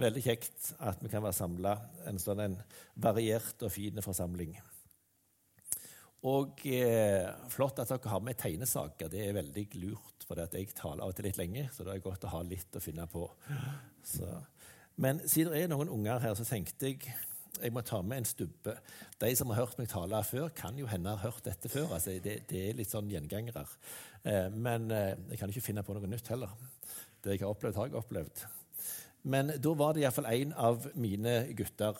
Veldig kjekt at vi kan være samla, en sånn en variert og fin forsamling. Og eh, flott at dere har med tegnesaker. Det er veldig lurt, for jeg taler av og til litt lenge, så det er godt å ha litt å finne på. Så. Men siden det er noen unger her, så tenkte jeg jeg må ta med en stubbe. De som har hørt meg tale før, kan jo hende ha hørt dette før. Altså, det, det, er litt sånn gjengangere. Eh, men eh, jeg kan ikke finne på noe nytt heller. Det jeg har opplevd, har jeg opplevd. Men da var det iallfall en av mine gutter.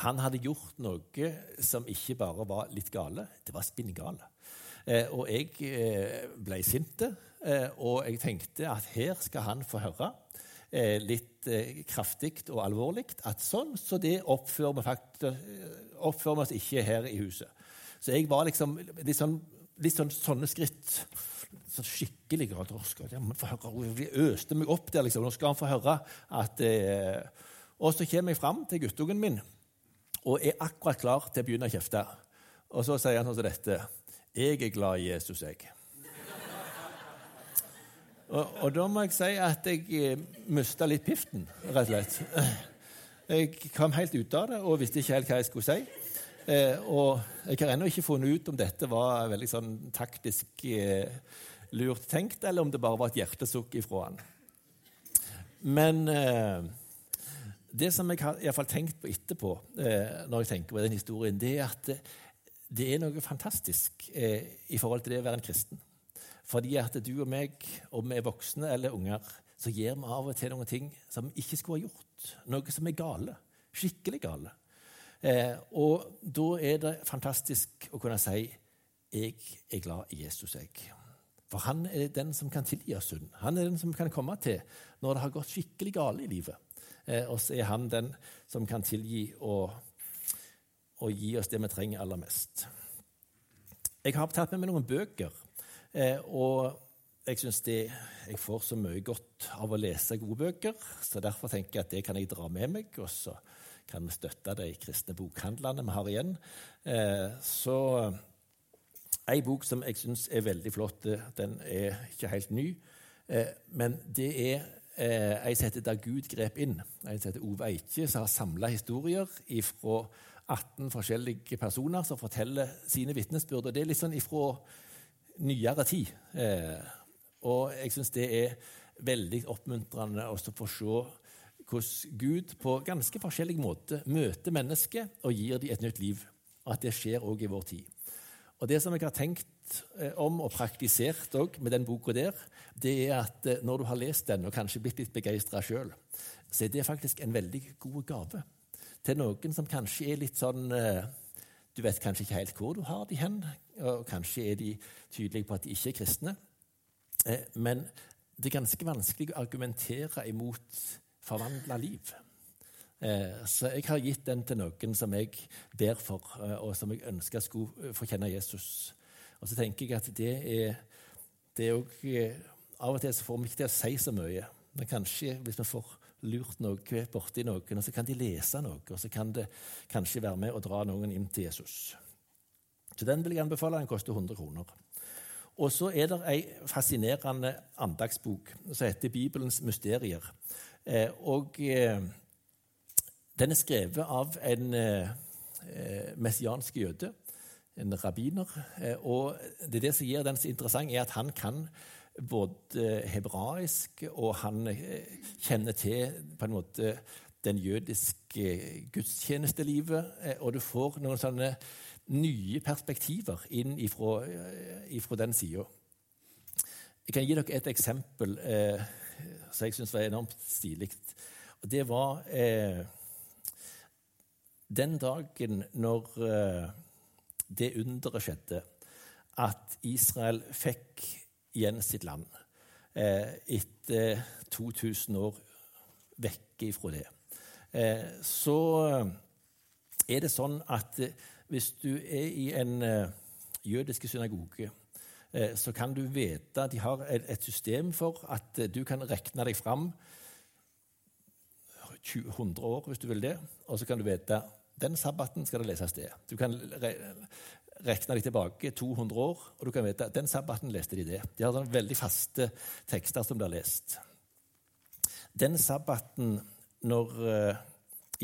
Han hadde gjort noe som ikke bare var litt gale, det var spinngale. Eh, og jeg eh, ble sint, eh, og jeg tenkte at her skal han få høre eh, litt eh, kraftig og alvorlig at sånn så det oppfører vi, faktisk, oppfører oss ikke her i huset. Så jeg var liksom litt sånn, litt sånn sånne skritt sånn skikkelig Vi øste meg opp der. liksom. Nå skal han få høre at eh, Og så kommer jeg fram til guttungen min og er akkurat klar til å begynne å kjefte. Og så sier han sånn som dette Jeg er glad i Jesus, jeg. Og, og da må jeg si at jeg eh, mista litt piften, rett og slett. Jeg kom helt ut av det og visste ikke helt hva jeg skulle si. Eh, og jeg har ennå ikke funnet ut om dette var veldig sånn taktisk eh, lurt tenkt, eller om det bare var et hjertesukk ifra han. Men eh, det som jeg har i fall tenkt på etterpå, eh, når jeg tenker på den historien, det er at det, det er noe fantastisk eh, i forhold til det å være en kristen. Fordi at du og meg, om vi er voksne eller unger, så gjør vi av og til noen ting som vi ikke skulle ha gjort. Noe som er gale. Skikkelig gale. Eh, og da er det fantastisk å kunne si 'Jeg er glad i Jesus', jeg. For han er den som kan tilgi oss synd. Han er den som kan komme til når det har gått skikkelig galt i livet. Eh, og så er han den som kan tilgi og, og, gi oss det vi trenger aller mest. Jeg har tatt med meg noen bøker, eh, og jeg syns jeg får så mye godt av å lese gode bøker, så derfor tenker jeg at det kan jeg dra med meg. og så kan vi støtte de kristne bokhandlene vi har igjen. Eh, så Ei bok som jeg syns er veldig flott, eh, den er ikke helt ny, eh, men det er en som heter 'Da Gud grep inn'. En som heter Ove Eikje, som har samla historier fra 18 forskjellige personer som forteller sine vitnesbyrd. Og det er litt sånn ifra nyere tid. Og jeg syns det er veldig oppmuntrende å få se hvordan Gud på ganske forskjellig måte møter mennesker og gir dem et nytt liv. Og at det skjer òg i vår tid. Og Det som jeg har tenkt eh, om og praktisert også med den boka der, det er at eh, når du har lest den og kanskje blitt litt begeistra sjøl, så er det faktisk en veldig god gave til noen som kanskje er litt sånn eh, Du vet kanskje ikke helt hvor du har de hen, og kanskje er de tydelige på at de ikke er kristne. Men det er ganske vanskelig å argumentere imot forvandla liv. Eh, så jeg har gitt den til noen som jeg ber for, eh, og som jeg ønsker skulle få kjenne Jesus. Og så tenker jeg at det er, det er også, eh, Av og til så får vi ikke til å si så mye, men kanskje hvis vi får lurt noe borti noen, og så kan de lese noe, og så kan det kanskje være med å dra noen inn til Jesus. Så den vil jeg anbefale. Den koster 100 kroner. Og så er det ei fascinerende andagsbok som heter Bibelens mysterier. Og den er skrevet av en eh, eh, messiansk jøde, en rabbiner. Eh, og det, er det som gjør den så interessant, er at han kan både hebraisk, og han eh, kjenner til på en måte den jødiske gudstjenestelivet. Eh, og du får noen sånne nye perspektiver inn ifra, eh, ifra den sida. Jeg kan gi dere et eksempel eh, som jeg syns var enormt stilig. Det var eh, den dagen når eh, det underet skjedde, at Israel fikk igjen sitt land eh, etter 2000 år vekke ifra det, eh, så er det sånn at hvis du er i en jødisk synagoge, så kan du vite De har et system for at du kan regne deg fram 100 år, hvis du vil det. Og så kan du vite den sabbaten skal det leses det. Du kan regne deg tilbake 200 år, og du kan vite den sabbaten leste de det. De har veldig faste tekster som blir lest. Den sabbaten når eh,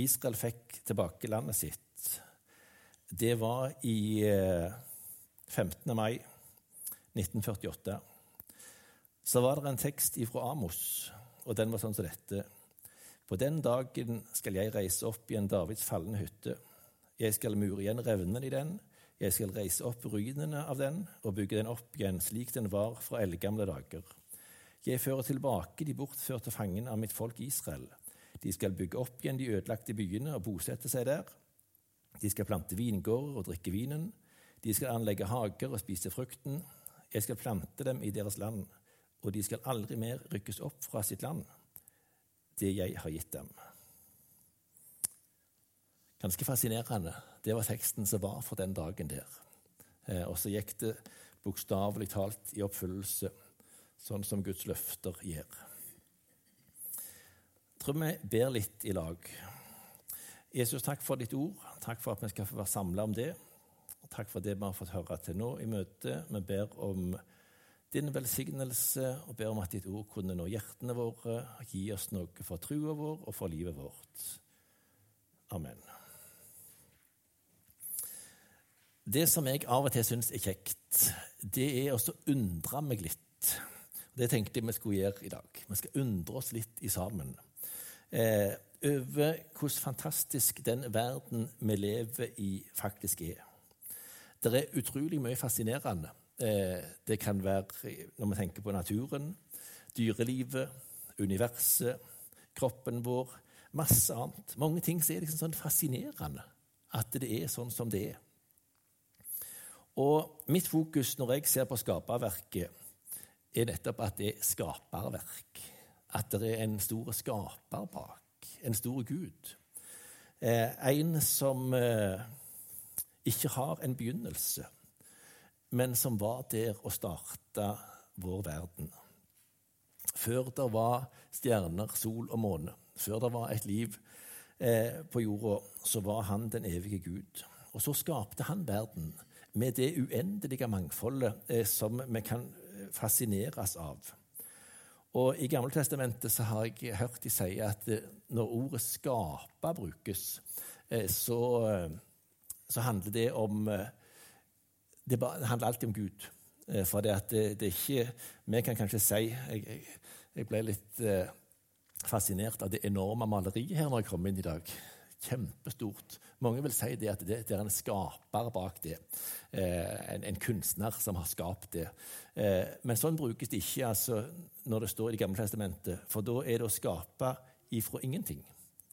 Israel fikk tilbake landet sitt, det var i 15. Eh, mai 1948. Så var det en tekst ifra Amos, og den var sånn som dette. På den dagen skal jeg reise opp igjen Davids falne hytte. Jeg skal mure igjen revnene i den. Jeg skal reise opp ruinene av den og bygge den opp igjen slik den var fra eldgamle dager. Jeg fører tilbake de bortførte fangene av mitt folk Israel. De skal bygge opp igjen de ødelagte byene og bosette seg der. De skal plante vingårder og drikke vinen. De skal anlegge hager og spise frukten. Jeg skal plante dem i deres land, og de skal aldri mer rykkes opp fra sitt land, det jeg har gitt dem. Ganske fascinerende. Det var teksten som var for den dagen der. Eh, og så gikk det bokstavelig talt i oppfyllelse sånn som Guds løfter gjør. Jeg tror vi ber litt i lag. Jesus, takk for ditt ord. Takk for at vi skal få være samla om det. Takk for det vi har fått høre til nå i møtet. Vi ber om din velsignelse og ber om at ditt ord kunne nå hjertene våre, gi oss noe for trua vår og for livet vårt. Amen. Det som jeg av og til syns er kjekt, det er å undre meg litt det tenkte jeg vi skulle gjøre i dag. Vi skal undre oss litt i sammen eh, over hvordan fantastisk den verden vi lever i, faktisk er. Det er utrolig mye fascinerende. Eh, det kan være når vi tenker på naturen, dyrelivet, universet, kroppen vår, masse annet. Mange ting som er liksom sånn fascinerende at det er sånn som det er. Og mitt fokus når jeg ser på skaperverket, er nettopp at det er skaperverk. At det er en stor skaper bak. En stor Gud. Eh, en som eh, ikke har en begynnelse, men som var der og starta vår verden. Før det var stjerner, sol og måne, før det var et liv eh, på jorda, så var han den evige Gud. Og så skapte han verden med det uendelige mangfoldet eh, som vi kan fascineres av. Og I Gammeltestamentet så har jeg hørt de si at eh, når ordet 'skape' brukes, eh, så, eh, så, handler det om Det handler alltid om Gud. For det, det, det er ikke Vi kan kanskje si Jeg, jeg ble litt fascinert av det enorme maleriet her når jeg kom inn i dag. Kjempestort. Mange vil si det at det, det er en skaper bak det. Eh, en, en, kunstner som har skapt det. Eh, men sånn brukes det ikke altså, når det står i Det gamle testamentet, for da er det å skape ifra ingenting.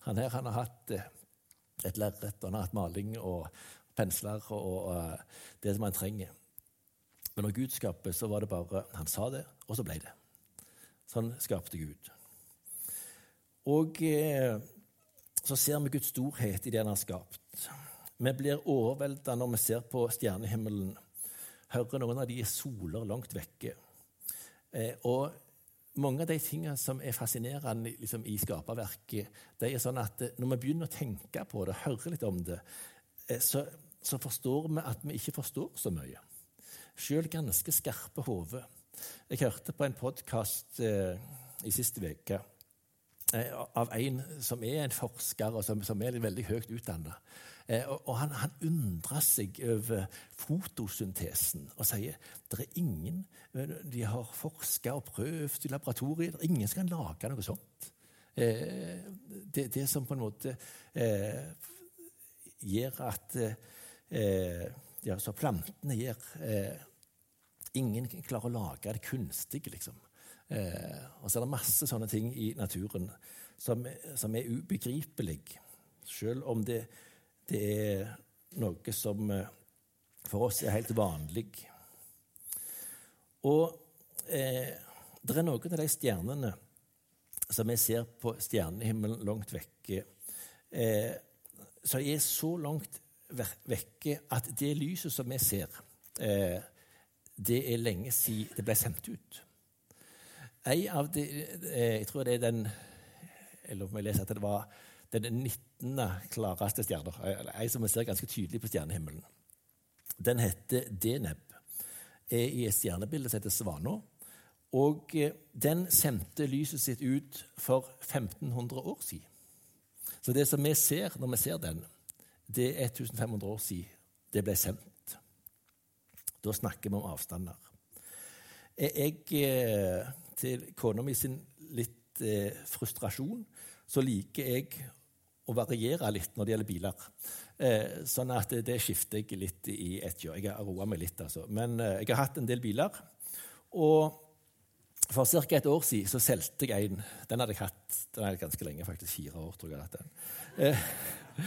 Han her han har hatt eh, et lerret, har hatt maling og pensler og, og uh, det som han trenger. Men når Gud skaper, så var det bare Han sa det, og så ble det. Sånn skapte Gud. Og eh, så ser vi Guds storhet i det han har skapt. Vi blir overvelda når vi ser på stjernehimmelen, hører noen av de soler langt vekke. Eh, og mange av de tingene som er fascinerende liksom, i skaperverket, det er sånn at eh, når vi begynner å tenke på det, høre litt om det, eh, så, så forstår vi at vi ikke forstår så mye. Sjøl ganske skarpe hoder. Jeg hørte på en podkast eh, i siste uke Eh, av en som er en forsker, og som, som er veldig høyt utdanna. Eh, og, han, han, undrer seg over fotosyntesen og sier det er ingen eh, De har forska og prøvd i laboratoriet. Ingen som kan lage noe sånt. det, det som på en måte gjør at ja, så plantene gjør Ingen klarer å lage det kunstige, liksom. Eh, og så er det masse sånne ting i naturen som, som er ubegripelig, selv om det, det, er noe som eh, for oss er helt vanlig. Og eh, det er noen av de stjernene som vi ser på stjernehimmelen langt vekke, eh, som er så langt vekke at det lyset som vi ser, eh, det er lenge siden det ble sendt ut. En av de, eh, Jeg tror det er den Eller om jeg leser at det var den 19. klareste stjerna. Ei som vi ser ganske tydelig på stjernehimmelen. Den heter Deneb. Er i et stjernebilde som heter Svana. Og eh, den sendte lyset sitt ut for 1500 år siden. Så det som vi ser når vi ser den, det er 1500 år siden det ble sendt. Da snakker vi om avstander. Jeg, eh, til kona mi sin litt eh, frustrasjon, så liker jeg å variere litt når det gjelder biler. Eh, sånn at det, det skifter jeg litt i ett kjør. Jeg har roa meg litt, altså. Men eh, jeg har hatt en del biler. Og for ca. et år siden så solgte jeg en. Den hadde jeg hatt den hadde jeg ganske lenge, faktisk fire år. tror jeg hatt den. Eh,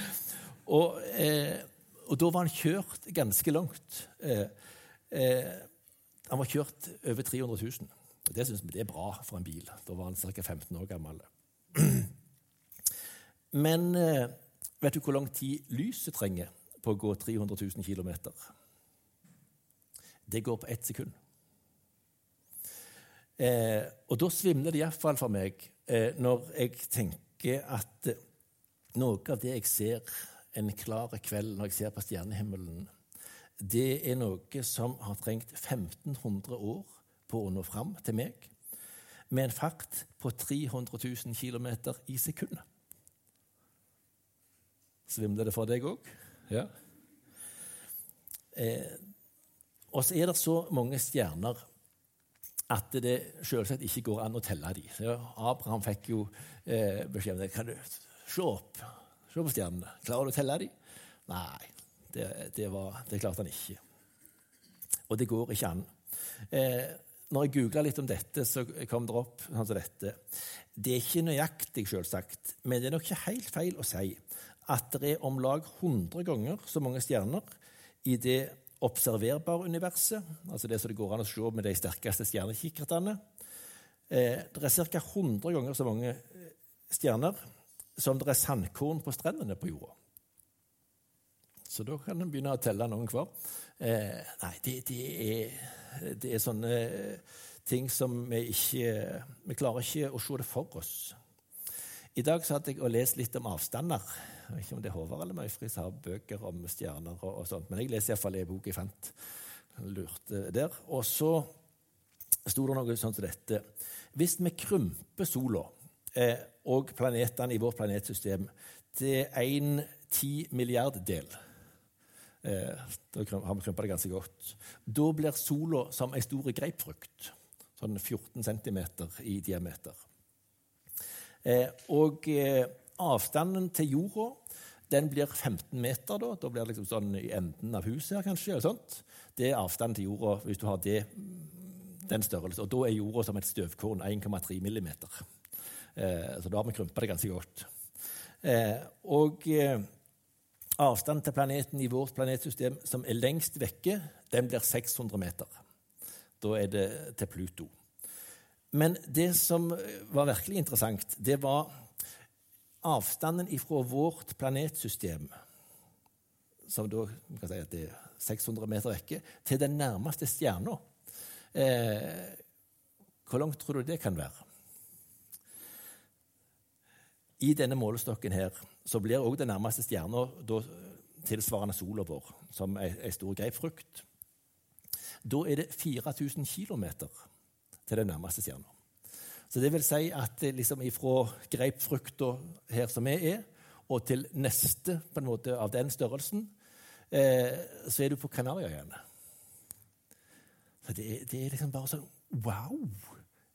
og, eh, og, da var han kjørt ganske langt. Eh, eh han var kjørt over 300 000. Det syns vi det er bra for en bil. Da var han ca. 15 år gammel. Men eh, vet du hvor lang tid lyset trenger på å gå 300 000 km? Det går på ett sekund. Eh, og da svimler det iallfall for meg eh, når jeg tenker at eh, noe av det jeg ser en klar kveld når jeg ser på stjernehimmelen, det er noe som har trengt 1500 år på å nå fram til meg, med en fart på 300 000 km i sekundet. Svimler det for deg òg? Ja. Eh, og så er det så mange stjerner at det selvsagt ikke går an å telle dem. Abraham fikk jo eh, beskjed om det. Kan du se opp? Se på stjernene. Klarer du å telle dem? Nei, det, det, var, det, klarte han ikke. Og det går ikke an. Eh, når jeg googla litt om dette, så kom det opp sånn som dette. Det er ikke nøyaktig, selvsagt, men det er nok ikke helt feil å si at det er om lag 100 ganger så mange stjerner i det observerbare universet, altså det som det går an å se med de sterkeste stjernekikkertene. Eh, det er ca. 100 ganger så mange eh, stjerner som det er sandkorn på strendene på jorda. Så da kan en begynne å telle noen hver. Eh, nei, det, det, er, det, er, sånne ting som vi ikke Vi klarer ikke å se det for oss. I dag hadde jeg og leste litt om avstander. Ikke om det er Håvard eller Møyfri som har bøker om stjerner. og, og sånt, Men jeg leser iallfall en bok jeg fant. Lurte der. Og så sto det noe sånn som dette. Hvis vi krymper sola eh, og planetene i vårt planetsystem til en ti milliarddel eh, Da har vi krympa det ganske godt. Da blir sola som ei stor grapefrukt. Sånn 14 cm i diameter. Eh, og eh, avstanden til jorda den blir 15 meter. Da Da blir det liksom sånn i enden av huset her, kanskje. eller sånt. Det er avstanden til jorda hvis du har det, den størrelsen. Og da er jorda som et støvkorn 1,3 millimeter. Eh, så da har vi krympa det ganske godt. Og avstanden til planeten i vårt planetsystem som er lengst vekke, den blir 600 meter. Da er det til Pluto. Men det som var virkelig interessant, det var avstanden ifra vårt planetsystem, som da si er 600 meter vekke, til den nærmeste stjerna. Eh, hvor langt tror du det kan være? I denne målestokken her så blir òg den nærmeste stjerna tilsvarende sola vår, som ei, stor grapefrukt. Da er det 4000 km til den nærmeste stjerna. Så det vil si at liksom ifra grapefrukta her som vi er, og til neste på en måte av den størrelsen, eh, så er du på Kanariøyene. Det, det, er liksom bare sånn Wow!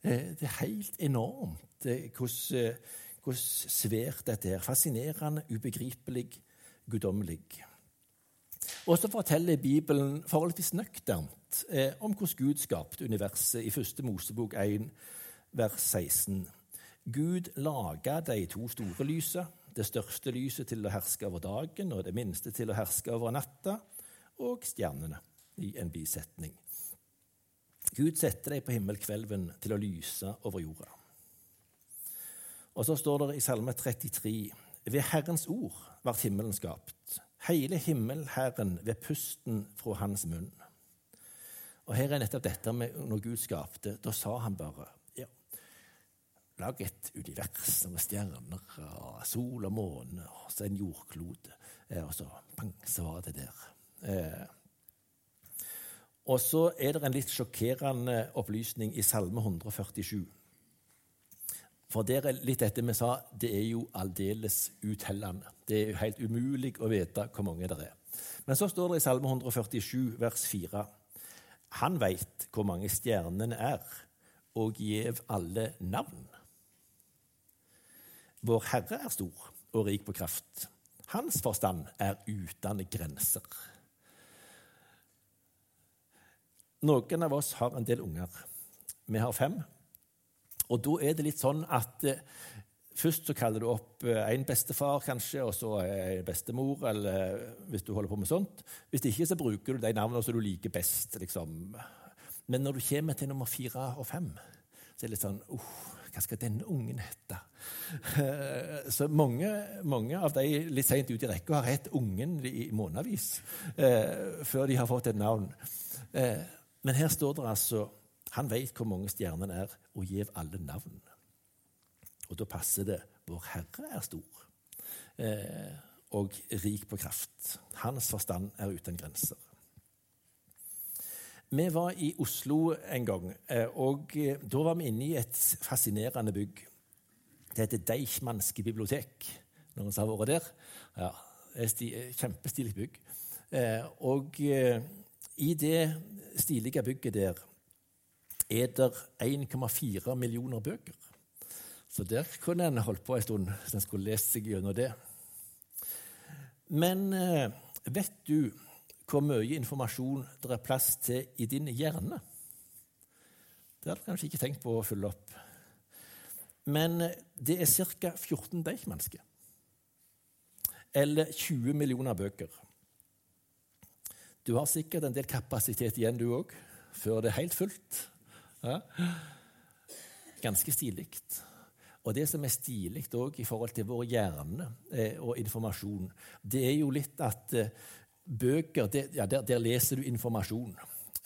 Eh, det er helt enormt eh, eh, hvordan svært dette er. Fascinerende, ubegripelig, guddommelig. Og så forteller Bibelen forholdsvis nøkternt eh, om hvordan Gud skapte universet i første Mosebok 1, vers 16. Gud laga de to store lysa, det største lyset til å herske over dagen og det minste til å herske over natta, og stjernene i en bisetning. Gud setter dem på himmelkvelven til å lyse over jorda. Og så står det i Salme 33.: Ved Herrens ord ble himmelen skapt, hele himmelherren ved pusten fra hans munn. Og Her er nettopp dette med når Gud skapte. Da sa han bare Lag et univers med stjerner og sol og måne og så en jordklode. Eh, og så bang, så var det der. Eh. Og så er det en litt sjokkerende opplysning i Salme 147. For der er litt dette vi sa, det er jo aldeles uthellende. Det er jo helt umulig å vite hvor mange det er. Men så står det i Salme 147, vers 4. Han veit hvor mange stjernene er, og gjev alle navn. Vår Herre er stor og rik på kraft. Hans forstand er uten grenser. Noen av oss har en del unger. Vi har fem. Og da er det litt sånn at eh, først så kaller du opp eh, bestefar, kanskje, og så en bestemor, eller hvis du holder på med sånt. Hvis ikke så bruker du de navnene som du liker best. liksom. Men når du kommer til nummer fire og fem, så er det litt sånn uh, Hva skal denne ungen hete? så mange, mange, av de litt seint ute i rekka har hett ungen i månedsvis eh, før de har fått et navn. Eh, men her står det altså Han vet hvor mange stjernene er, og gir alle navn. Og da passer det Vår Herre er stor eh, og rik på kraft. Hans forstand er uten grenser. Vi var i Oslo en gang, eh, og eh, da var vi inne i et fascinerende bygg. Det heter Deichmanske bibliotek. Noen som har vært der? Ja, et Kjempestilig bygg. Eh, og i det stilige bygget der er det 1,4 millioner bøker. Så der kunne en holdt på en stund hvis en skulle lest seg gjennom det. Men vet du hvor mye informasjon det er plass til i din hjerne. Det hadde du kanskje ikke tenkt på å følge opp. Men det er ca. 14 Deichmanske. Eller 20 millioner bøker. Du har sikkert en del kapasitet igjen, du òg, før det er helt fullt. Ja. Ganske stilig. Og det som er stilig òg i forhold til vår hjerne eh, og informasjon, det er jo litt at eh, bøker, det, ja, der, der, leser du informasjon.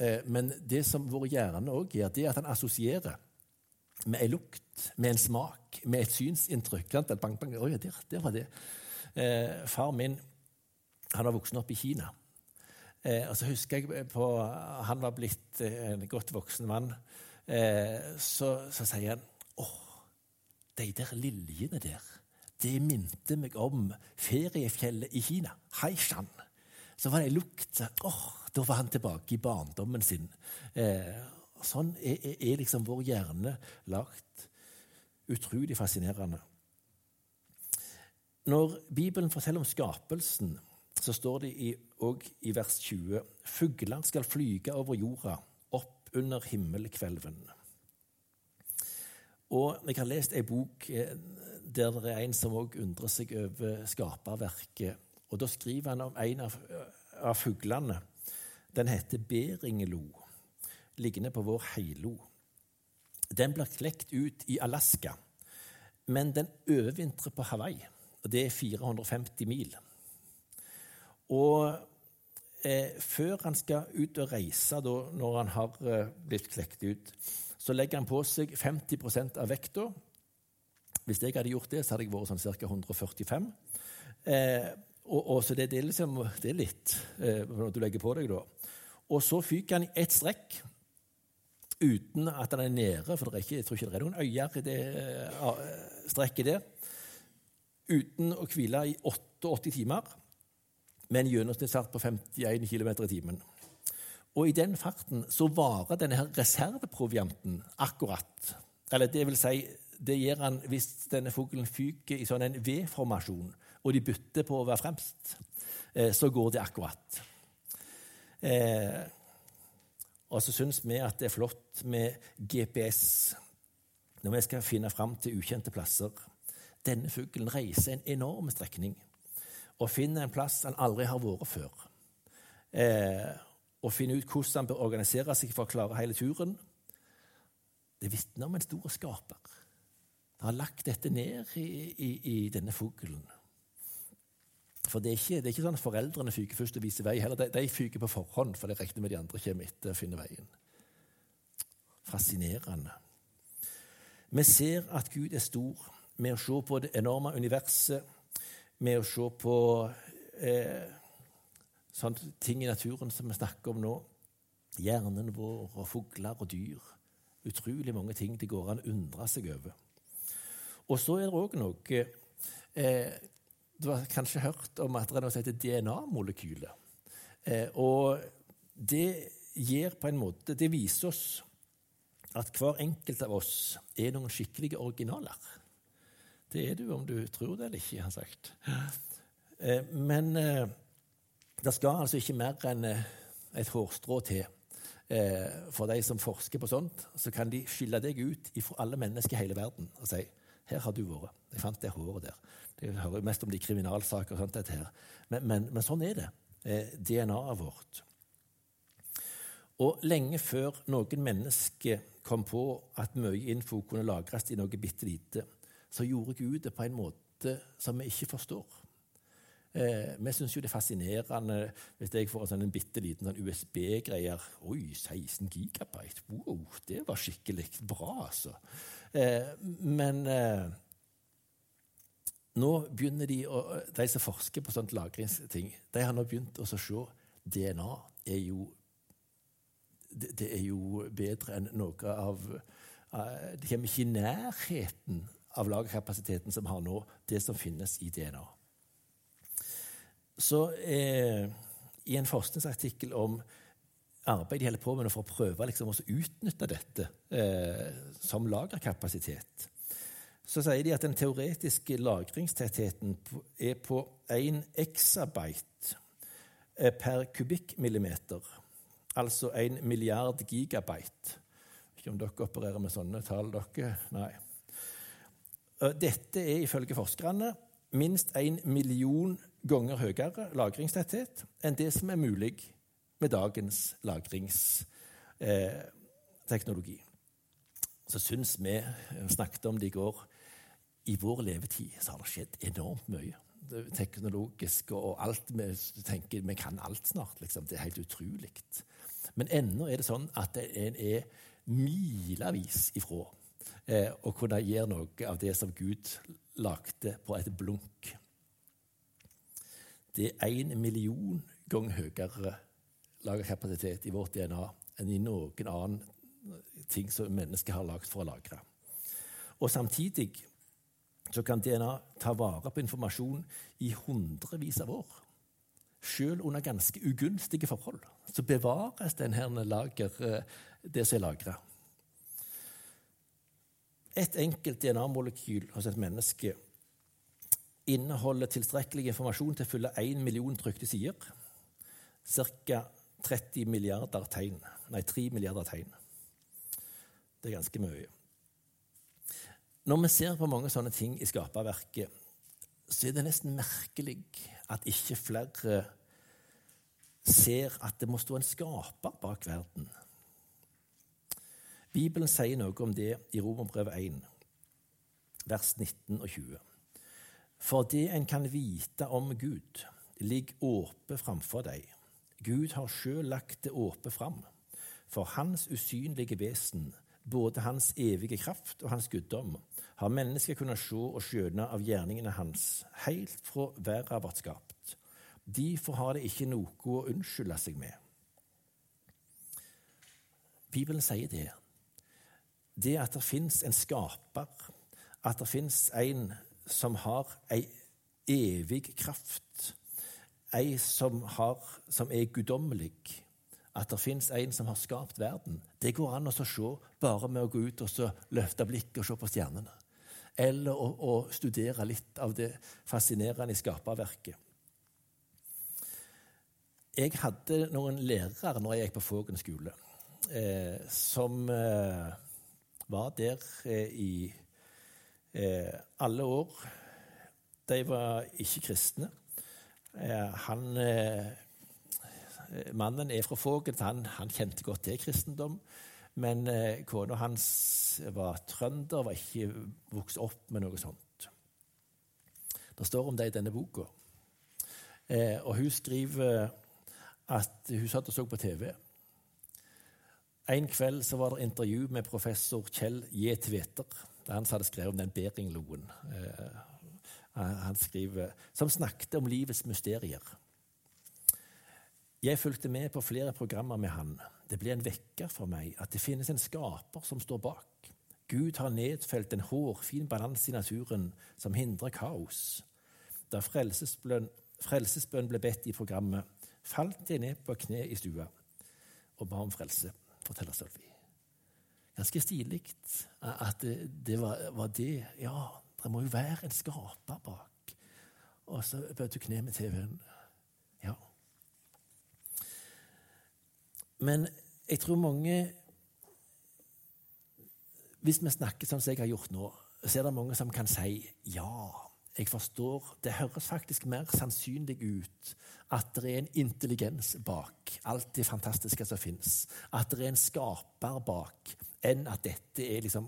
Eh, men det som vår hjerne òg gjør, det er at han assosierer med en lukt, med en smak, med et synsinntrykk. Bang, bang, Oi, der, der var det. Far min han var voksen opp i Kina. Og så husker jeg på, Han var blitt en godt voksen mann. Eh, så, så, sier han åh, de der liljene der, det minte meg om feriefjellet i Kina. Haishan så var det ei lukt. Åh, da var han tilbake i barndommen sin. Eh, sånn er, er, er, liksom vår hjerne lagt. Utrolig fascinerende. Når Bibelen forteller om skapelsen, så står det òg i, i vers 20.: Fuglene skal flyge over jorda, opp under himmelkvelven. Og Jeg har lest ei bok eh, der det er en som òg undrer seg over skaperverket og Da skriver han om en av, av fuglene. Den heter beringelo, liggende på vår heilo. Den blir klekt ut i Alaska, men den overvintrer på Hawaii. og Det er 450 mil. Og eh, før han skal ut og reise, da, når han har eh, blitt klekt ut, så legger han på seg 50% av vekta. Hvis jeg hadde gjort det, så hadde jeg vært sånn ca. 145. Eh, og, og, så det, det, er liksom, det er litt eh, når du legger på deg, da. Og så fyker han i ett strekk uten at han er nede, for ikke, jeg tror ikke det er noen øyer i det uh, strekket der. Uten å hvile i 88 timer, med en gjennomsnittsfart på 51 km i timen. Og i den farten så varer denne her reserveprovianten akkurat. Eller det vil si, det gjør han hvis denne fuglen fyker i sånn en V-formasjon og de bytter på å være fremst, eh, så går det akkurat. Eh, og så syns vi at det er flott med GPS når vi skal finne fram til ukjente plasser. Denne fuglen reiser en enorm strekning og finner en plass han aldri har vært før. Eh, og finner ut hvordan han bør organisere seg for å klare hele turen. Det vitner om en stor skaper. Han har lagt dette ned i, i, i denne fuglen. For det er, ikke, det er ikke sånn at foreldrene fyker først og viser vei. heller. De, de fyker på forhånd, for det regner med de andre kommer etter å finne veien. Fascinerende. Vi ser at Gud er stor med å se på det enorme universet, med å se på eh, sånne ting i naturen som vi snakker om nå. Hjernen vår og fugler og dyr. Utrolig mange ting det går an å undre seg over. Og så er det òg noe eh, Du har kanskje hørt om at det er noe som heter DNA-molekyler. Eh, og det gir på en måte Det viser oss at hver enkelt av oss er noen skikkelige originaler. Det er du om du tror det eller ikke, har han sagt. Eh, men eh, det skal altså ikke mer enn eh, et hårstrå til for de som forsker på sånt. Så kan de skille deg ut fra alle mennesker i hele verden og si her har du vært. Jeg fant det håret der. Det hører mest om de kriminalsaker. og sånt dette her. Men, men, men sånn er det. DNA-et vårt. Og lenge før noen mennesker kom på at mye info kunne lagres i noe bitte lite, så gjorde Gud det på en måte som vi ikke forstår. Eh, vi syns jo det er fascinerende hvis jeg får en sånn bitte liten sånn USB-greier. Oi, 16 gigabyte! Wow, det var skikkelig bra, altså. Eh, men eh, nå begynner de, å, de som forsker på sånt lagringsting, de har nå begynt å se DNA er jo det, det, er jo bedre enn noe av uh, Det kommer ikke i nærheten av lagerkapasiteten som har nå, det som finnes i DNA. Så eh, i en forskningsartikkel om arbeid de holder på med for å prøve liksom, å utnytte dette eh, som lagerkapasitet, så sier de at den teoretiske lagringstettheten er på 1 exabyte eh, per kubikkmillimeter. Altså 1 milliard gigabyte. Ikke om dere opererer med sånne tall, dere? Nei. Dette er ifølge forskerne minst én million ganger høyere lagringstetthet enn det som er mulig med dagens lagringsteknologi. Eh, så syns vi, snakket om det i går, i vår levetid så har det skjedd enormt mye. Teknologisk og alt vi tenker Vi kan alt snart, liksom. Det er helt utrolig. Men ennå er det sånn at en er milevis ifra eh, å kunne gjøre noe av det som Gud lagde på et blunk det er én million ganger høyere lagerkapasitet i vårt DNA enn i noen annen ting som mennesket har lagd for å lagre. Og samtidig så kan DNA ta vare på informasjon i hundrevis av år. Selv under ganske ugunstige forhold så bevares denne lager, eh, det som er lagra. Et enkelt DNA-molekyl hos et menneske inneholder tilstrekkelig informasjon til å fylle 1 million trykte sider. Ca. 30 milliarder tegn. Nei, 3 milliarder tegn. Det er ganske mye. Når vi ser på mange sånne ting i skaperverket, så er det nesten merkelig at ikke flere ser at det må stå en skaper bak verden. Bibelen sier noe om det i Romerbrevet 1, vers 19 og 20. For det en kan vite om Gud, ligger åpe framfor deg. Gud har sjøl lagt det åpe fram. For hans usynlige vesen, både hans evige kraft og hans guddom, har mennesker kunnet se og skjønne av gjerningene hans, helt fra verden ble skapt. Derfor har det ikke noe å unnskylde seg med. Bibelen sier det. Det at det fins en skaper, at det fins en som har ei evig kraft, ei som, har, som er guddommelig, at det fins en som har skapt verden. Det går an å se bare med å gå ut og løfte blikket og se på stjernene. Eller å, å studere litt av det fascinerende i skaperverket. Jeg hadde noen lærere når jeg gikk på Fågen skole, eh, som eh, var der eh, i eh, alle år. De var ikke kristne. Eh, han, mannen er fra Fågen, han, han, kjente godt til kristendom. Men kona hans var trønder, var ikke vokst opp med noe sånt. Det står om det i denne boka. Og hun skriver at hun satt og så på TV. En kveld så var det intervju med professor Kjell J. Tveter. Det er han som hadde skrevet om den Beringloen. Eh, han skriver, som snakket om livets mysterier. Jeg fulgte med på flere programmer med han. Det ble en vekker for meg at det finnes en skaper som står bak. Gud har nedfelt en hårfin balanse i naturen som hindrer kaos. Da frelsesbønn, frelsesbønn ble bedt i programmet, falt jeg ned på kne i stua og ba om frelse, forteller Sølvi. Ganske stilig at det, var, var, det Ja, det må jo være en skaper bak. Og så bød du kne med TV-en. Ja. Men jeg tror mange Hvis vi snakker sånn som jeg har gjort nå, så er det mange som kan si ja. Jeg forstår Det høres faktisk mer sannsynlig ut at det er en intelligens bak alt det fantastiske som fins. At det er en skaper bak, enn at dette er liksom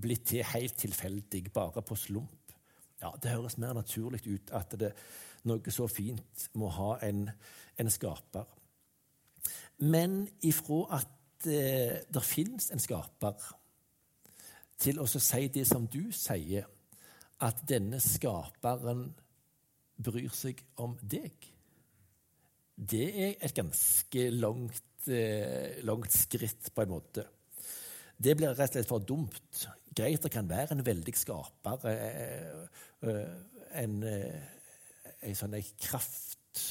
blitt til helt tilfeldig, bare på slump. Ja, Det høres mer naturlig ut at det, noe så fint må ha en, en skaper. Men ifra at eh, det fins en skaper, til å si det som du sier, at denne skaperen bryr seg om deg. Det er et ganske langt, eh, langt skritt, på en måte. Det blir rett og slett for dumt. Greit, det kan være en veldig skaper, eh, eh, en, en sånn kraft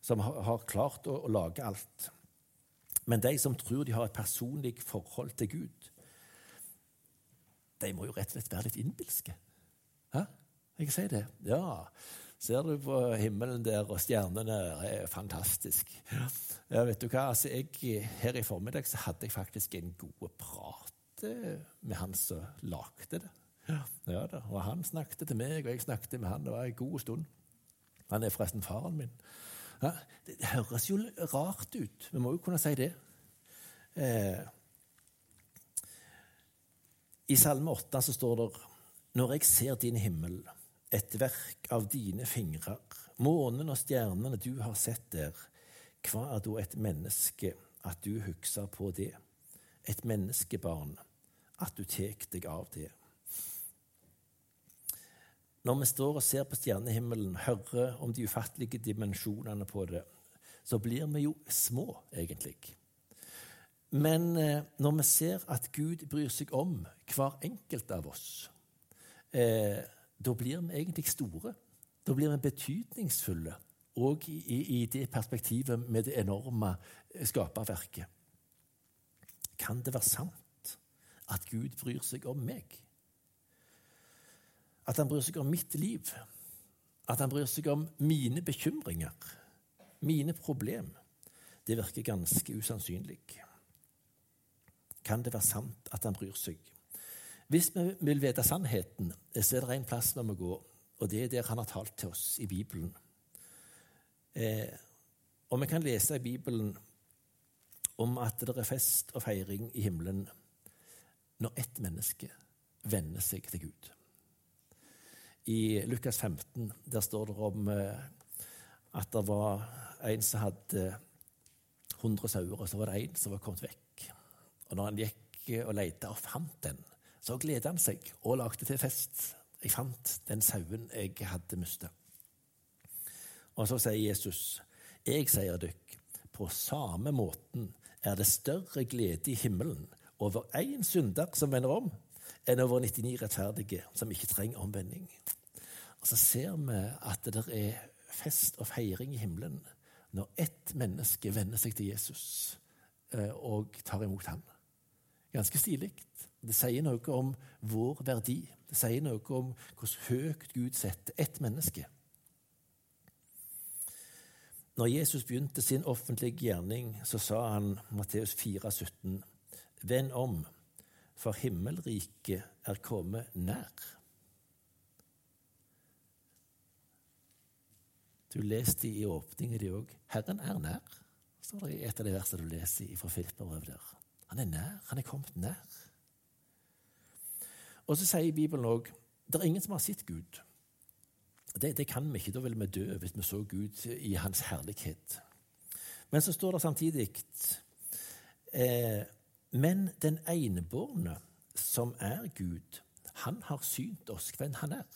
som har klart å, å lage alt. Men de som tror de har et personlig forhold til Gud, de må jo rett og slett være litt innbilske. Hæ? Jeg sier det. Ja. Ser du på himmelen der, og stjernene er fantastisk. Ja, vet du hva? Altså, jeg, her i formiddag så hadde jeg faktisk en god prat eh, med han som lagde det. Ja da, Og han snakket til meg, og jeg snakket med han. Det var en god stund. Han er forresten faren min. Ja, det høres jo rart ut. Vi må jo kunne si det. Eh, I Salme 8 så står det når jeg ser din himmel, et verk av dine fingrer, månen og stjernene du har sett der, hva er da et menneske at du husker på det? Et menneskebarn, at du tek deg av det. Når vi står og ser på stjernehimmelen, hører om de ufattelige dimensjonene på det, så blir vi jo små, egentlig. Men eh, når vi ser at Gud bryr seg om hver enkelt av oss, eh, da blir vi egentlig store. Da blir vi betydningsfulle òg i, i, det perspektivet med det enorme skaperverket. Kan det være sant at Gud bryr seg om meg? At han bryr seg om mitt liv? At han bryr seg om mine bekymringer? Mine problem? Det virker ganske usannsynlig. Kan det være sant at han bryr seg? Hvis vi vil vite sannheten, så er det en plass vi må gå, og det er der han har talt til oss i Bibelen. Eh, og vi kan lese i Bibelen om at det er fest og feiring i himmelen når ett menneske venner seg til Gud. I Lukas 15 der står det om eh, at det var en som hadde 100 sauer, og så var det en som var kommet vekk. Og når han gikk og lette og fant den, så gleda han seg og lagde til fest. Jeg fant den sauen jeg hadde mista. Og så sier Jesus, jeg sier dykk, på samme måten er det større glede i himmelen over én synder som vender om, enn over 99 rettferdige som ikke trenger omvending. Og så ser vi at det er fest og feiring i himmelen når ett menneske venner seg til Jesus eh, og tar imot ham. Ganske stilig. Det sier noe om vår verdi. Det sier noe om hvordan høyt Gud setter ett menneske. Når Jesus begynte sin offentlige gjerning, så sa han Matteus 4, 17, Vend om, for himmelriket er kommet nær. Du leste i åpningen de òg. Herren er nær, står det i et av de versene du leser fra Filipperbrevet der. Han er nær. Han er kommet nær. Og så sier Bibelen òg det er ingen som har sett Gud. Det, det, kan vi ikke. Da ville vi dø hvis vi så Gud i hans herlighet. Men så står det samtidig eh, Men den enebårne som er Gud, han har synt oss hvem han er.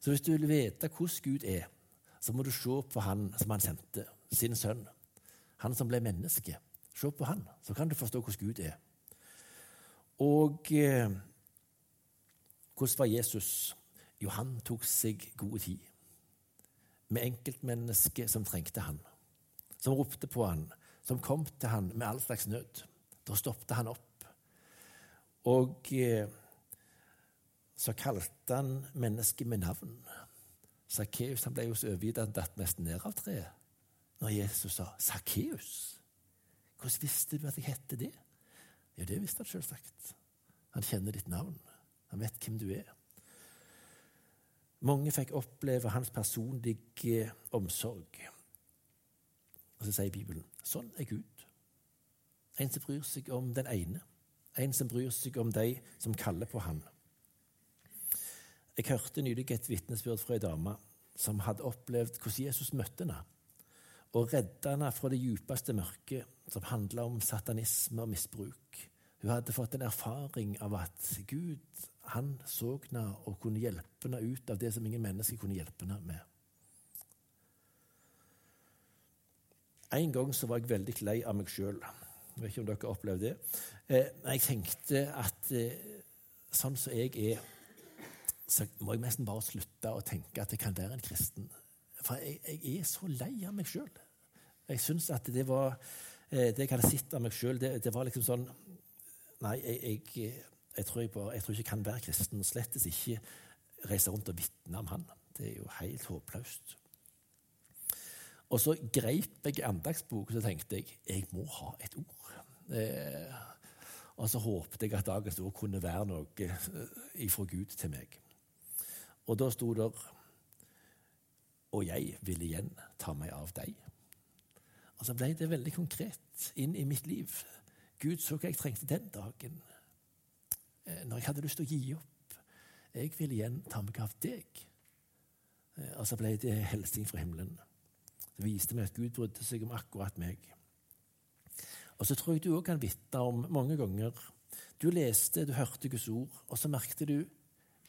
Så hvis du vil vite hvordan Gud er, så må du se på han som han sendte, sin sønn. Han som ble menneske. Se på han, så kan du forstå hvordan Gud er. Og eh, hvordan var Jesus? Jo, han tok seg god tid med enkeltmennesket som trengte han, som ropte på han, som kom til han med all slags nød. Da stoppet han opp. Og eh, så kalte han mennesket med navn. Sakkeus ble jo så overgitt at han datt nesten ned av treet når Jesus sa 'Sakkeus'. Hvordan visste du at jeg hette det? Jo, det visste han selvsagt. Han kjenner ditt navn. Han vet hvem du er. Mange fikk oppleve hans personlige omsorg. Og så sier Bibelen sånn er Gud. En som bryr seg om den ene. En som bryr seg om de som kaller på ham. Jeg hørte nylig et vitnesbyrd fra ei dame som hadde opplevd hvordan Jesus møtte henne og redda henne fra det djupeste mørket, som handla om satanisme og misbruk. Hun hadde fått en erfaring av at Gud han så henne og kunne hjelpe henne ut av det som ingen mennesker kunne hjelpe henne med. En gang så var jeg veldig lei av meg sjøl. Jeg vet ikke om dere har opplevd det. Eh, jeg tenkte at eh, sånn som jeg er, så må jeg nesten bare slutte å tenke at jeg kan være en kristen. For jeg, jeg er så lei av meg sjøl. Jeg syns at det var eh, Det jeg hadde sett av meg sjøl, det, det, var liksom sånn Nei, jeg, jeg, jeg tror jeg, bare, jeg tror ikke jeg kan være kristen. Slettes ikke reise rundt og vitne om han. Det er jo helt håpløst. Og så greip jeg andagsbok og så tenkte jeg jeg må ha et ord. Eh, og så håpte jeg at dagens ord kunne være noe eh, ifra Gud til meg. Og da sto det og jeg vil igjen ta meg av deg. Og så ble det veldig konkret inn i mitt liv. Gud så hva jeg trengte den dagen, eh, når jeg hadde lyst til å gi opp. Jeg vil igjen ta meg av deg. Eh, og så ble det hilsing fra himmelen. Det viste meg at Gud brydde seg om akkurat meg. Og så tror jeg du òg kan vitne om mange ganger Du leste, du hørte Guds ord, og så merket du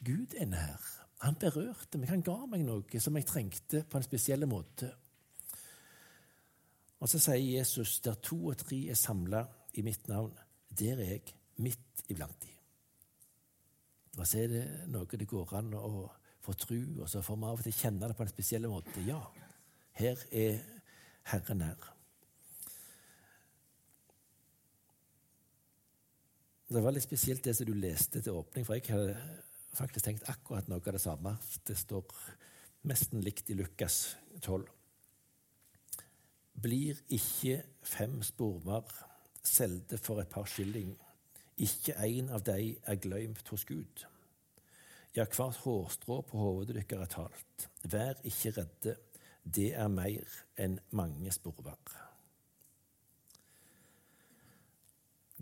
Gud er nær. Han berørte meg, han ga meg noe som jeg trengte på en spesiell måte. Og så sier Jesus, der to og tre er samla i mitt navn, der er jeg midt iblant de. Og så er det noe det går an å få tru, og så får vi av og til kjenne det på en spesiell måte. Ja, her er Herren nær. Det var litt spesielt det som du leste til åpning, for jeg hadde faktisk tenkt akkurat noe av det samme. Det står nesten likt i Lukas 12. Blir ikke fem spormer selde for et par skilling, ikke en av de er glemt hos Gud. Ja, hvert hårstrå på hodet deres er talt. Vær ikke redde, det er mer enn mange sporver.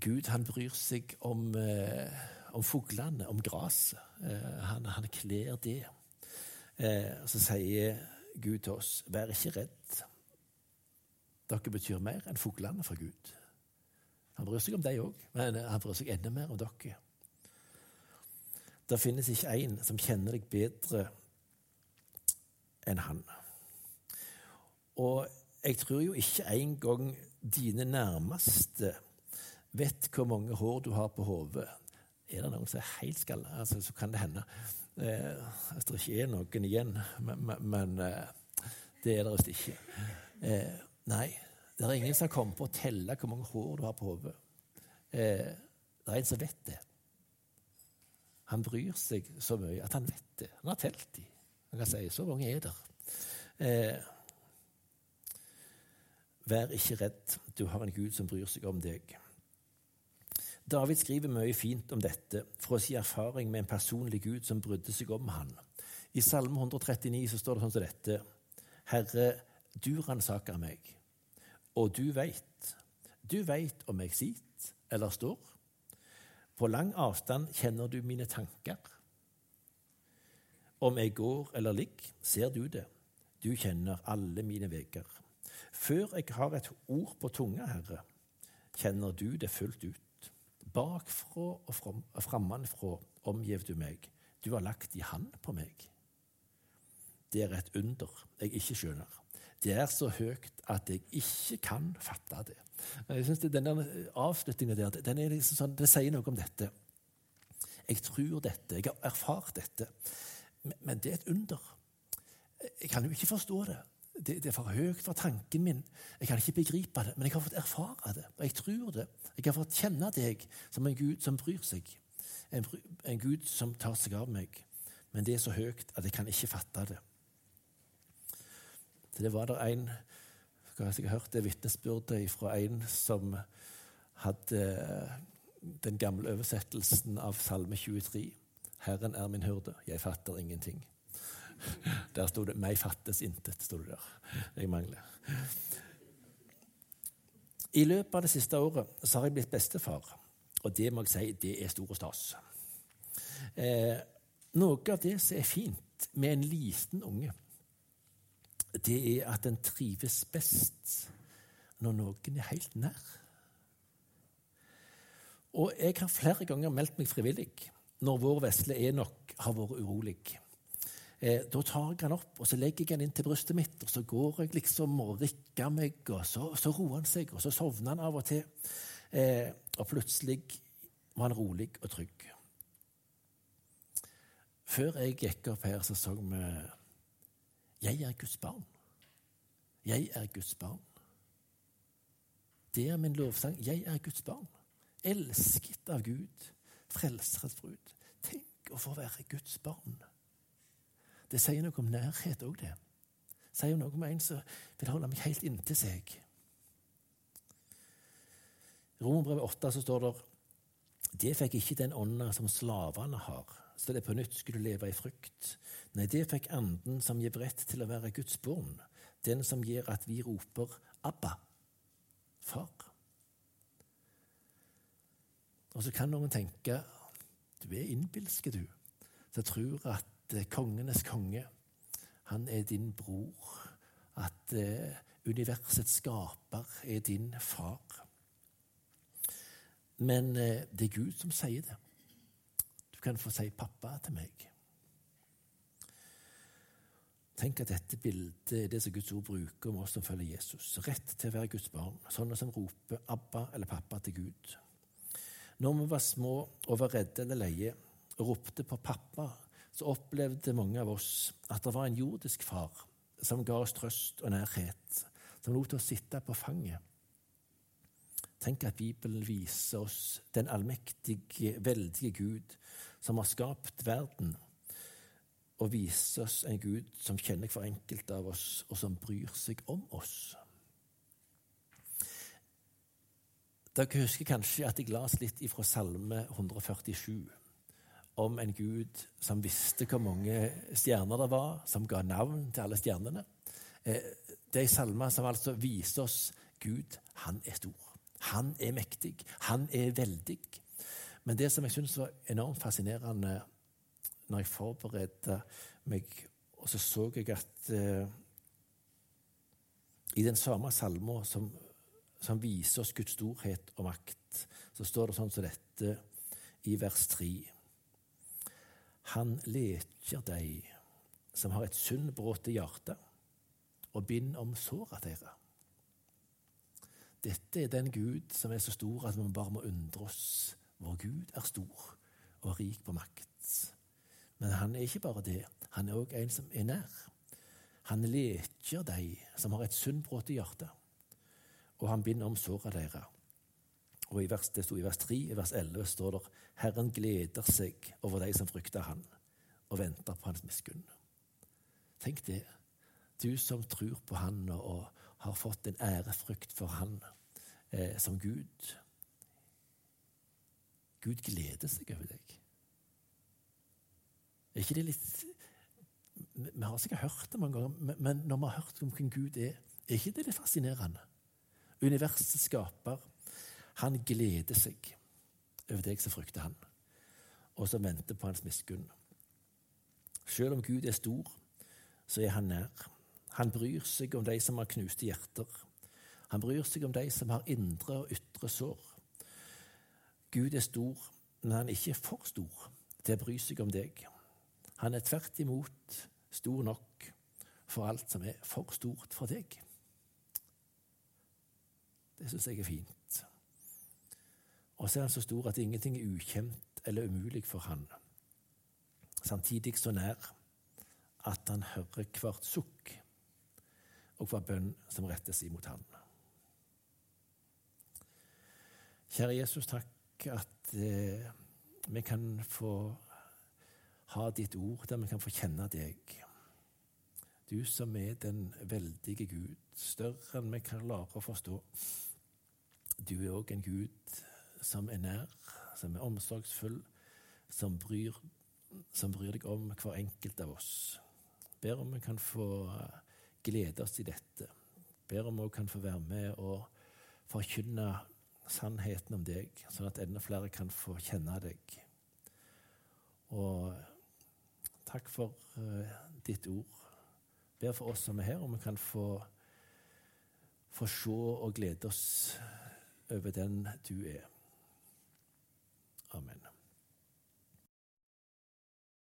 Gud han bryr seg om eh, om fuglene, om gresset. Eh, han, han kler det. Eh, så sier Gud til oss, vær ikke redd. Dere betyr mer enn fuglene for Gud. Han bryr seg om deg òg, men han bryr seg enda mer om dere. Det finnes ikke en som kjenner deg bedre enn han. Og jeg tror jo ikke engang dine nærmeste vet hvor mange hår du har på hodet. Er det noen som er helt skalla, altså, så kan det hende. Eh, hvis det ikke er noen igjen. Men, men eh, det er det visst ikke. Eh, nei, det er ingen som har kommet på å telle hvor mange hår du har på hodet. Eh, det er en som vet det. Han bryr seg så mye at han vet det. Han har telt de. Han kan si så mange er der. Eh, vær ikke redd, du har en Gud som bryr seg om deg. David skriver mye fint om dette fra sin erfaring med en personlig Gud som brydde seg om han. I Salme 139 så står det sånn som dette.: Herre, du ransaker meg, og du veit. Du veit om jeg sitter eller står. På lang avstand kjenner du mine tanker. Om jeg går eller ligger, ser du det. Du kjenner alle mine veger. Før jeg har et ord på tunga, Herre, kjenner du det fullt ut. Bakfra og frammanfra omgjev du meg. Du har lagt i hand på meg. Det er et under jeg ikke skjønner. Det er så høyt at jeg ikke kan fatte det. Jeg synes Denne avslutningen der, den er liksom sånn, det sier noe om dette. Jeg tror dette. Jeg har erfart dette. Men det er et under. Jeg kan jo ikke forstå det. Det, det er for høyt for tanken min. Jeg kan ikke begripe det, men jeg har fått erfare det. Og jeg tror det. Jeg har fått kjenne deg som en Gud som bryr seg. En, en Gud som tar seg av meg. Men det er så høyt at jeg kan ikke fatte det. Så det var der en Jeg har hørt det vitnesbyrdet fra en som hadde den gamle oversettelsen av Salme 23. Herren er min hyrde, jeg fatter ingenting. Der sto det 'meg fattes intet'. Stod det der. Jeg mangler. I løpet av det siste året så har jeg blitt bestefar, og det må jeg si, det er stor stas. Eh, noe av det som er fint med en liten unge, det er at den trives best når noen er helt nær. Og jeg har flere ganger meldt meg frivillig når vår vesle Enok har vært urolig. Eh, da tar jeg han opp og så legger jeg han inn til brystet mitt, og så går jeg liksom og rikker meg, og så, så roer han seg, og så sovner han av og til. Eh, og plutselig var han rolig og trygg. Før jeg gikk opp her, så så vi 'Jeg er Guds barn'. Jeg er Guds barn. Det er min lovsang. Jeg er Guds barn. Elsket av Gud. Frelserets brud. Tenk å få være Guds barn. Det sier noe om nærhet òg, det. Sier noe om en som vil holde meg helt inntil seg. I Romerbrevet 8 så står det det fikk ikke den ånda som slavene har, så det på nytt skulle leve i frykt. Nei, det fikk anden som gir rett til å være Guds barn, den som gir at vi roper Abba, far. Og så kan noen tenke du er innbilske, du, som tror at Eh, kongenes konge, han er din bror. At eh, universets skaper er din far. Men eh, det er Gud som sier det. Du kan få si 'pappa' til meg. Tenk at dette bildet er det som Guds ord bruker om oss som følger Jesus. Rett til å være Guds barn, sånne som roper 'Abba' eller 'pappa' til Gud. Når vi var små og var redde eller leie og ropte på pappa, så opplevde mange av oss at det var en jordisk far som ga oss trøst og nærhet, som lot oss sitte på fanget. Tenk at Bibelen viser oss den allmektige, veldige Gud som har skapt verden, og viser oss en Gud som kjenner hver enkelt av oss, og som bryr seg om oss. Dere husker kanskje at jeg las litt ifra Salme 147 om en Gud som visste hvor mange stjerner det var, som ga navn til alle stjernene. Eh, det er en salme som altså viser oss Gud, han er stor. Han er mektig. Han er veldig. Men det som jeg syns var enormt fascinerende når jeg forberedte meg, og så så jeg at eh, i den samme salma som, som, viser oss Guds storhet og makt, så står det sånn som dette i vers 3. Han leker deg som har et syndbrutt hjerte, og bind om såra deres. Dette er den Gud som er så stor at vi bare må undre oss. Vår Gud er stor og rik på makt. Men han er ikke bare det. Han er òg en som er nær. Han leker deg som har et sunnbrudd i hjertet, og han binder om såra deres. Og i vers, Det sto i vers 3. I vers 11 står det Herren gleder seg over de som frykter Han, og venter på Hans miskunn. Tenk det. Du som tror på Han og har fått en ærefrykt for Han eh, som Gud. Gud gleder seg over deg. Er ikke det litt Vi har sikkert hørt det mange ganger, men når vi har hørt om hvem Gud er, er ikke det litt fascinerende? Universets skaper han gleder seg over deg som frykter han, og som venter på hans miskunn. Selv om Gud er stor, så er han nær. Han bryr seg om de som har knuste hjerter. Han bryr seg om de som har indre og ytre sår. Gud er stor, men han er ikke for stor til å bry seg om deg. Han er tvert imot stor nok for alt som er for stort for deg. Det syns jeg er fint. Og så er han så stor at ingenting er ukjent eller umulig for han. Samtidig så nær at han hører hvert sukk og hva bønn som rettes imot han. Kjære Jesus, takk at eh, vi kan få ha ditt ord, der vi kan få kjenne deg. Du som er den veldige Gud, større enn vi kan klare å forstå. Du er òg en Gud som er nær, som er omsorgsfull, som bryr, som bryr deg om hver enkelt av oss. Ber om vi kan få glede oss i dette. Ber om vi kan få være med og forkynne sannheten om deg, sånn at enda flere kan få kjenne deg. Og takk for uh, ditt ord ber for oss som er her, om vi kan få, få se og glede oss over den du er. Amen.